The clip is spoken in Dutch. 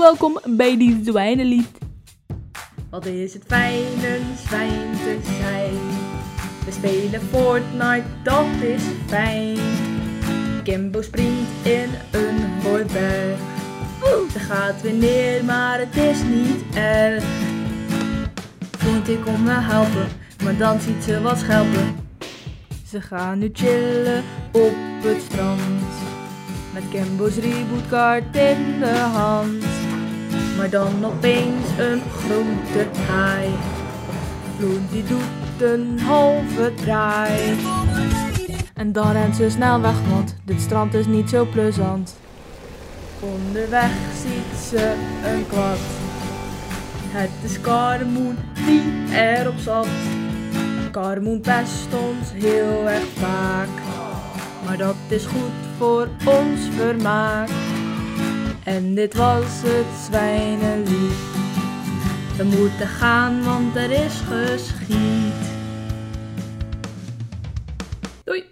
welkom bij die zwijnenlied. Wat is het fijn een zwijn te zijn. We spelen Fortnite, dat is fijn. Kimbo springt in een hooiberg. Ze gaat weer neer, maar het is niet erg. Vriend, ik kom haar helpen, maar dan ziet ze wat schelpen. Ze gaan nu chillen op het strand. Met Kimbo's rebootkaart in de hand. Maar dan opeens een grote haai. Vloed die doet een halve draai. En dan rent ze snel weg, want dit strand is niet zo plezant. Onderweg ziet ze een kwad. Het is Karmoen die erop zat. Karmoen pest ons heel erg vaak. Maar dat is goed voor ons vermaak. En dit was het zwijnenlied. We moeten gaan, want er is geschied. Doei!